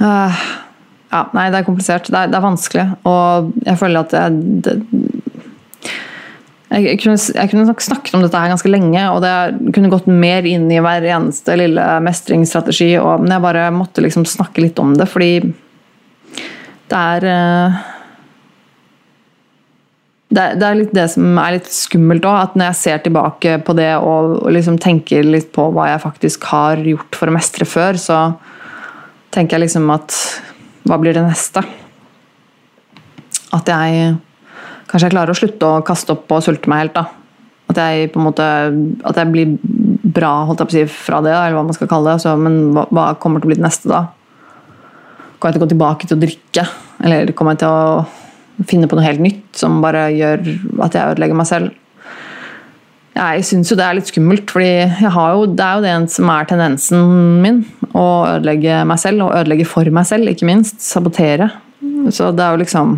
Uh, ja, nei, det er komplisert. Det er, det er, vanskelig. Og jeg føler at jeg, det, jeg, kunne, jeg, kunne, snakket om dette her ganske lenge, og det kunne gått mer inn i hver eneste lille mestringsstrategi, og, men jeg bare måtte liksom snakke litt om det, fordi det er uh, det, det, er litt det som er litt skummelt òg, at når jeg ser tilbake på det og, og liksom tenker litt på hva jeg faktisk har gjort for å mestre før, så tenker jeg liksom at hva blir det neste? At jeg kanskje jeg klarer å slutte å kaste opp og sulte meg helt. da. At jeg på en måte, at jeg blir bra holdt jeg på å si, fra det, eller hva man skal kalle det. Så, men hva, hva kommer til å bli det neste da? Kommer jeg til å gå tilbake til å drikke? Eller kommer jeg til å finne på noe helt nytt som bare gjør at jeg ødelegger meg selv? Jeg syns jo det er litt skummelt, jo, det er jo det som er tendensen min. Å ødelegge meg selv, og ødelegge for meg selv, ikke minst. Sabotere. Så det er jo liksom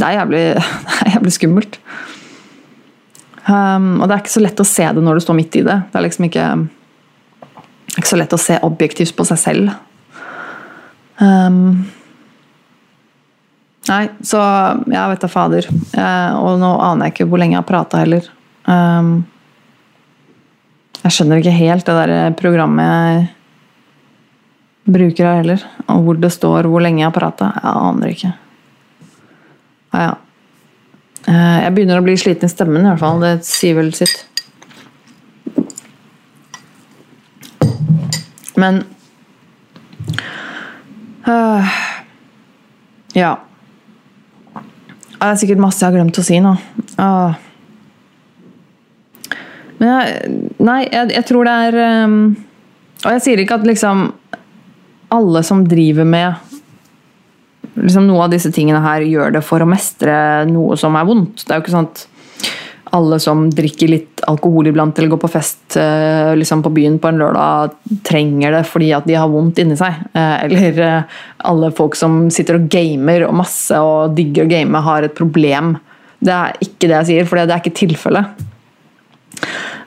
Det er jævlig, det er jævlig skummelt. Um, og det er ikke så lett å se det når du står midt i det. Det er liksom ikke, ikke så lett å se objektivt på seg selv. Um, nei, så jeg vet da fader. Eh, og nå aner jeg ikke hvor lenge jeg har prata heller. Um, jeg skjønner ikke helt det der programmet jeg bruker her heller. Og hvor det står hvor lenge jeg har prata. Jeg aner ikke. Ja, ja. Eh, jeg begynner å bli sliten i stemmen, i hvert fall. Det sier vel sitt. Men uh, Ja. Det er sikkert masse jeg har glemt å si nå. Uh. Men jeg, Nei, jeg, jeg, tror det er um, Og jeg sier ikke at liksom alle som driver med liksom noe av disse tingene her gjør det for å mestre noe som er vondt. Det er jo ikke sånn at alle som drikker litt alkohol iblant eller går på fest eh, liksom på byen på en lørdag, trenger det fordi at de har vondt inni seg. Eh, eller eh, alle folk som sitter og gamer og masse og digger å game, har et problem. Det er ikke det jeg sier, for det er ikke tilfellet.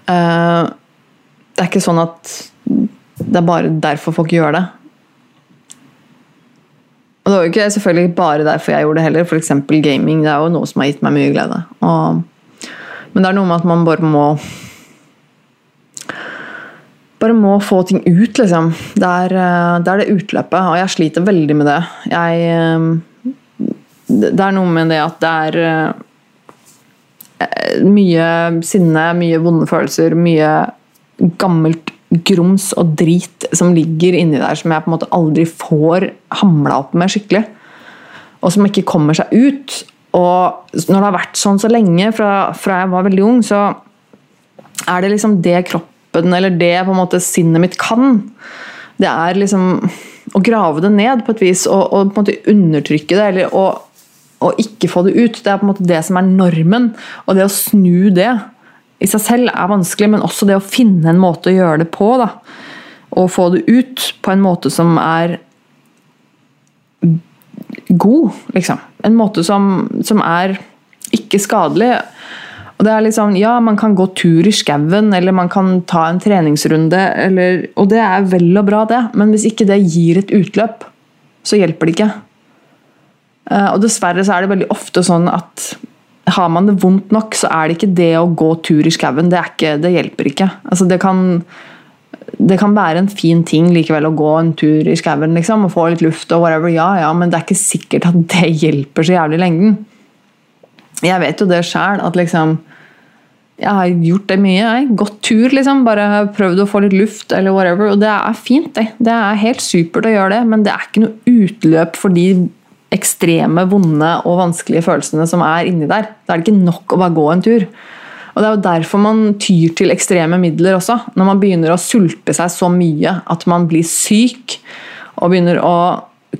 Det er ikke sånn at det er bare derfor folk gjør det. Og det var jo ikke selvfølgelig bare derfor jeg gjorde det heller. F.eks. gaming. Det er jo noe som har gitt meg mye glede. Og, men det er noe med at man bare må Bare må få ting ut, liksom. Det er, eh, det er det utløpet, og jeg sliter veldig med det. Jeg eh, Det er noe med det at det er eh, mye sinne, mye vonde følelser, mye gammelt grums og drit som ligger inni der som jeg på en måte aldri får hamla opp med skikkelig. Og som ikke kommer seg ut. Og når det har vært sånn så lenge, fra, fra jeg var veldig ung, så er det liksom det kroppen eller det på en måte sinnet mitt kan. Det er liksom å grave det ned på et vis og, og på en måte undertrykke det. eller å, å ikke få det ut. Det er på en måte det som er normen. Og det å snu det i seg selv er vanskelig, men også det å finne en måte å gjøre det på. Da. Og få det ut på en måte som er god, liksom. En måte som, som er ikke skadelig. Og det er liksom, Ja, man kan gå tur i skauen, eller man kan ta en treningsrunde, eller, og det er vel og bra, det, men hvis ikke det gir et utløp, så hjelper det ikke. Eh, og dessverre så er det veldig ofte sånn at har man det vondt nok, så er det ikke det å gå tur i skauen. Det, det, hjelper ikke. Altså, det, kan, det kan være en fin ting likevel å gå en tur i skauen liksom, og få litt luft, og whatever, ja, ja, men det er ikke sikkert at det hjelper så jævlig i lengden. Jeg vet jo det sjæl, at liksom Jeg har gjort det mye. Jeg. Gått tur, liksom. Bare prøvd å få litt luft, eller whatever. Og det er fint, det. Det er helt supert å gjøre det, men det er ikke noe utløp for de ekstreme, vonde og vanskelige følelsene som er inni der. Da er det ikke nok å bare gå en tur. Og Det er jo derfor man tyr til ekstreme midler også. Når man begynner å sulte seg så mye at man blir syk, og begynner å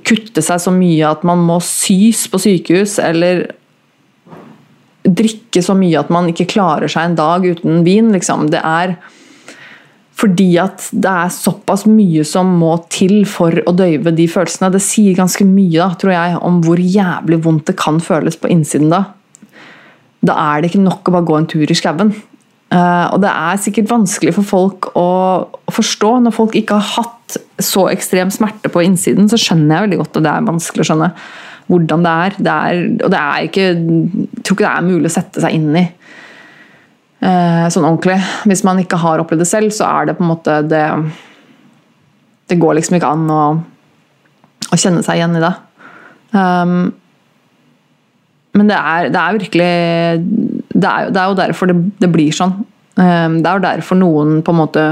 kutte seg så mye at man må sys på sykehus, eller drikke så mye at man ikke klarer seg en dag uten vin. Liksom. Det er fordi at det er såpass mye som må til for å døyve de følelsene. Det sier ganske mye da, tror jeg, om hvor jævlig vondt det kan føles på innsiden da. Da er det ikke nok å bare gå en tur i skauen. Uh, og det er sikkert vanskelig for folk å, forstå. Når folk ikke har hatt så ekstrem smerte på innsiden, så skjønner jeg veldig godt at det er vanskelig å skjønne hvordan det er. Det er og det er ikke, jeg tror ikke det er mulig å sette seg inn i. Eh, sånn ordentlig. Hvis man ikke har opplevd det selv, så er det på en måte det Det går liksom ikke an å, å kjenne seg igjen i det. Um, men det er, det er virkelig det er, det er, jo derfor det, det blir sånn. Um, det er jo derfor noen på en måte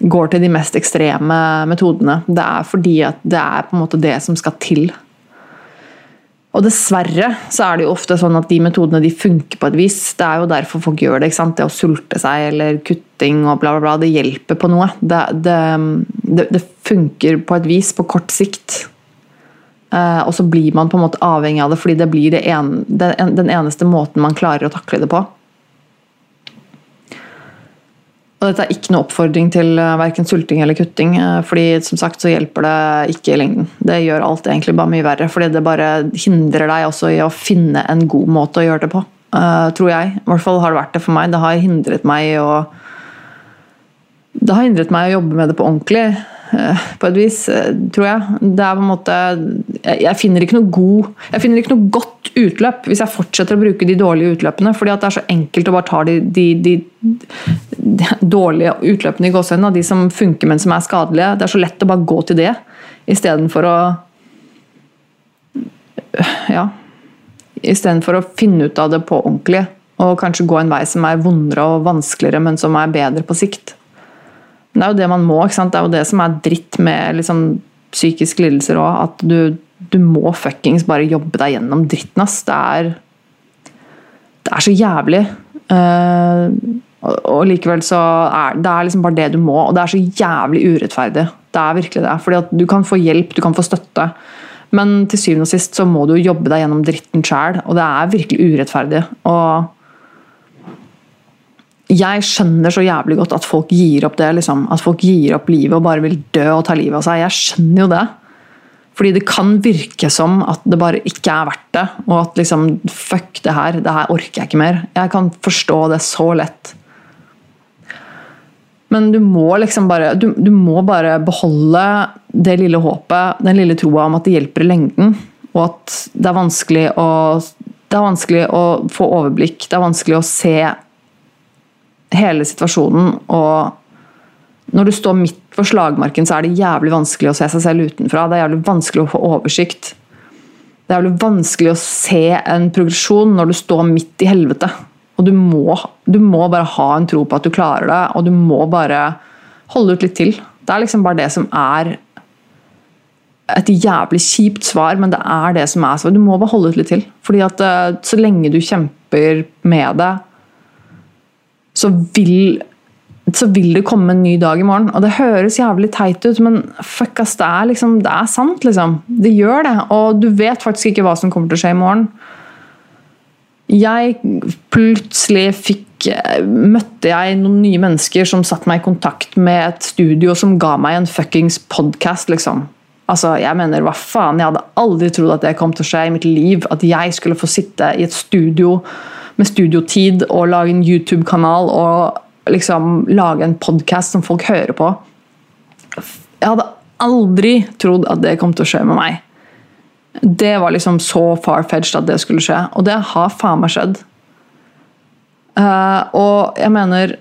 går til de mest ekstreme metodene. Det er fordi at det er på en måte det som skal til Og dessverre så er det jo ofte sånn at de metodene de funker på et vis. Det er jo derfor folk gjør det. ikke sant? Det å sulte seg eller kutting og bla, bla, bla. Det hjelper på noe. Det, det, det funker på et vis på kort sikt. Eh, og så blir man på en måte avhengig av det fordi det blir en, den eneste måten man klarer å takle det på. Og dette er ikke noe oppfordring til uh, verken sulting eller kutting, uh, fordi som sagt så hjelper det ikke i lengden. Det gjør alt egentlig bare mye verre, fordi det bare hindrer deg også i å finne en god måte å gjøre det på. Tror jeg. I hvert fall har det vært det for meg. Det har hindret meg å det har hindret meg å jobbe med det på ordentlig. Eh, på et vis, eh, tror jeg. Det er på en måte Jeg finner ikke noe god Jeg finner ikke noe godt utløp hvis jeg fortsetter å bruke de dårlige utløpene. fordi det er så enkelt å bare ta de, de, de, de dårlige utløpene i gåsehudene, de som funker, men som er skadelige. Det er så lett å bare gå til det istedenfor å Ja. Istedenfor å finne ut av det på ordentlig. Og kanskje gå en vei som er vondere og vanskeligere, men som er bedre på sikt. Det er jo det man må. ikke sant? Det er jo det som er dritt med liksom, psykiske lidelser òg. At du, du, må fuckings bare jobbe deg gjennom dritten, ass. Det er, det er så jævlig. Uh, og, og, likevel så er det er liksom bare det du må. Og det er så jævlig urettferdig. Det er virkelig det. Fordi at du kan få hjelp, du kan få støtte. Men til syvende og sist så må du jobbe deg gjennom dritten sjæl, og det er virkelig urettferdig. Og jeg skjønner så jævlig godt at folk gir opp det. Liksom. At folk gir opp livet og bare vil dø og ta livet av seg. Jeg skjønner jo det. Fordi det kan virke som at det bare ikke er verdt det. Og at liksom Fuck det her. Det her orker jeg ikke mer. Jeg kan forstå det så lett. Men du må liksom bare du, du må bare beholde det lille håpet, den lille troa om at det hjelper i lengden. Og at det er vanskelig å det er vanskelig å få overblikk, det er vanskelig å se hele situasjonen. Og når du står midt på slagmarken, så er det jævlig vanskelig å se seg selv utenfra. Det er jævlig vanskelig å få oversikt. Det er jævlig vanskelig å se en progresjon når du står midt i helvete. Og du må, du må bare ha en tro på at du klarer det, og du må bare holde ut litt til. Det er liksom bare det som er et jævlig kjipt svar, men det er det som er svaret. Du må bare holde ut litt til. Fordi at eh, så lenge du kjemper med det, så vil, så vil det komme en ny dag i morgen. Og det høres jævlig teit ut, men fuck ass, det er, liksom, det er sant, liksom. Det gjør det. Og du vet faktisk ikke hva som kommer til å skje i morgen. Jeg plutselig fikk Møtte jeg noen nye mennesker som satte meg i kontakt med et studio som ga meg en fuckings podkast, liksom. Altså, jeg mener, hva faen, Jeg hadde aldri trodd at det kom til å skje i mitt liv. At jeg skulle få sitte i et studio med studiotid og lage en YouTube-kanal og liksom lage en podkast som folk hører på. Jeg hadde aldri trodd at det kom til å skje med meg. Det var liksom så far-fetched at det skulle skje, og det har faen meg skjedd. Uh, og jeg mener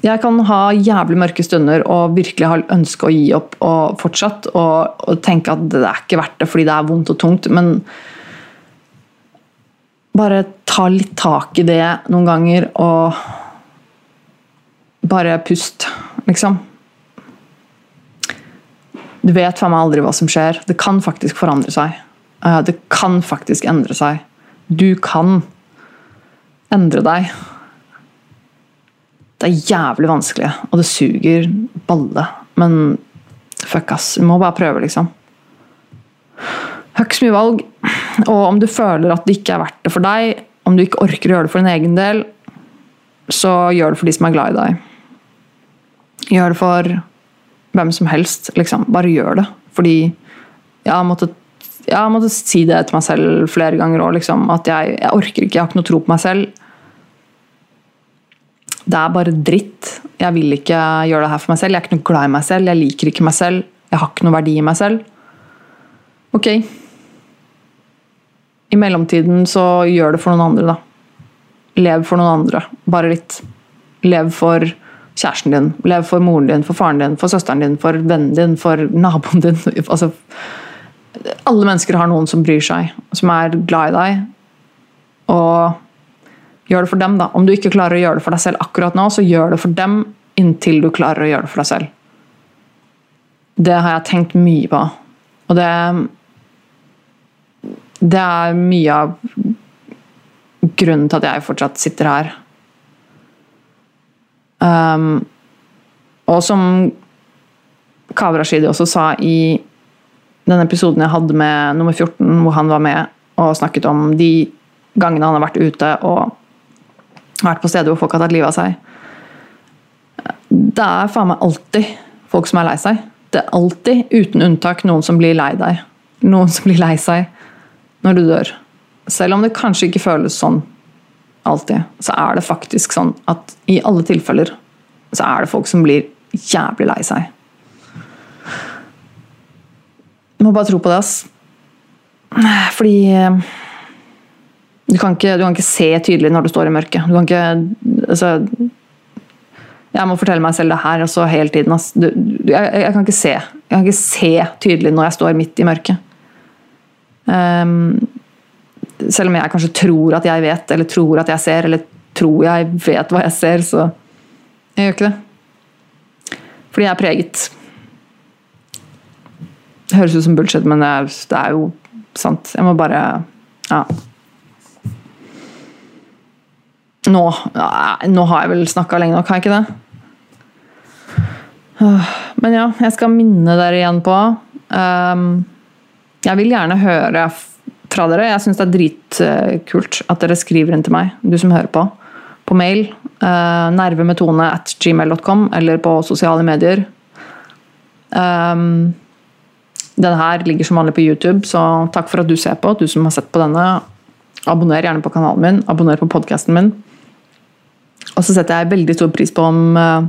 Jeg kan ha jævlig mørke stunder og virkelig ha ønske å gi opp og fortsatt og, og tenke at det er ikke verdt det fordi det er vondt og tungt, men bare ta litt tak i det noen ganger og bare pust, liksom. Du vet faen meg aldri hva som skjer. Det kan faktisk forandre seg. Eh, det kan faktisk endre seg. Du kan endre deg. Det er jævlig vanskelig, og det suger balle. Men fuck, ass. Vi må bare prøve, liksom. Har ikke så mye valg. Og om du føler at det ikke er verdt det for deg, om du ikke orker å gjøre det for din egen del, så gjør det for de som er glad i deg. Gjør det for hvem som helst, liksom. Bare gjør det. Fordi jeg har måttet, jeg har måttet si det til meg selv flere ganger òg, liksom. At jeg, jeg orker ikke, jeg har ikke noe tro på meg selv. Det er bare dritt. Jeg vil ikke gjøre det her for meg selv. Jeg er ikke noe glad i meg selv. Jeg liker ikke meg selv. Jeg har ikke noe verdi i meg selv. Ok, i mellomtiden så gjør det for noen andre, da. Lev for noen andre. Bare litt. Lev for kjæresten din, lev for moren din, for faren din, for søsteren din, for vennen din, for naboen din. Altså, alle mennesker har noen som bryr seg, som er glad i deg. Og gjør det for dem, da. Om du ikke klarer å gjøre det for deg selv akkurat nå, så gjør det for dem inntil du klarer å gjøre det for deg selv. Det har jeg tenkt mye på. Og det det er mye av grunnen til at jeg fortsatt sitter her. Um, og som Kaveh Rashidi også sa i den episoden jeg hadde med nummer 14, hvor han var med og snakket om de gangene han har vært ute og vært på steder hvor folk har tatt livet av seg. Det er faen meg alltid folk som er lei seg. Det er alltid, uten unntak, noen som blir lei deg. Noen som blir lei seg når du dør. Selv om det kanskje ikke føles sånn alltid, så er det faktisk sånn at i alle tilfeller så er det folk som blir jævlig lei seg. Du må bare tro på det, ass. Fordi eh, du kan, ikke, du kan ikke se tydelig når du står i mørket. Du kan ikke altså, Jeg må fortelle meg selv det her altså, hele tiden. Ass. Du, jeg, jeg, kan ikke se. Jeg kan ikke se tydelig når jeg står midt i mørket. Um, selv om jeg kanskje tror at jeg vet, eller tror at jeg ser, eller tror jeg vet hva jeg ser, så jeg gjør ikke det. Fordi jeg er preget. Det høres ut som bullshit, men det er, det er jo sant. Jeg må bare Ja. Nå, nå har jeg vel snakka lenge nok, har jeg ikke det? Men ja, jeg skal minne dere igjen på um, Jeg vil gjerne høre fra dere. Jeg syns det er dritkult at dere skriver inn til meg, du som hører på. På mail. Uh, nervemetone at gmail.com eller på sosiale medier. Um, denne her ligger som vanlig på YouTube, så takk for at du ser på. Du som har sett på denne. Abonner gjerne på kanalen min. Abonner på podkasten min. Og så setter jeg veldig stor pris på om, uh,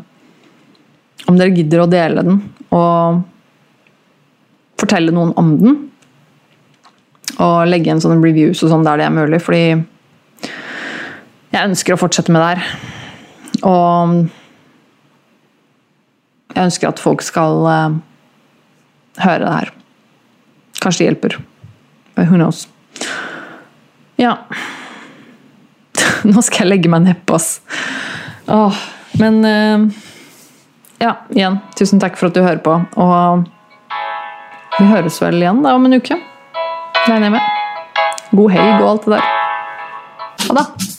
om dere gidder å dele den og fortelle noen om den og legge igjen sånne reviews og sånn der det er mulig, fordi jeg ønsker å fortsette med det her. Og jeg ønsker at folk skal uh, høre det her. Kanskje det hjelper. Who knows. Ja. Nå skal jeg legge meg nedpå, ass. Åh, men uh, Ja, igjen, tusen takk for at du hører på. Og vi høres vel igjen da om en uke regner jeg med. God helg og alt det der. Ha det.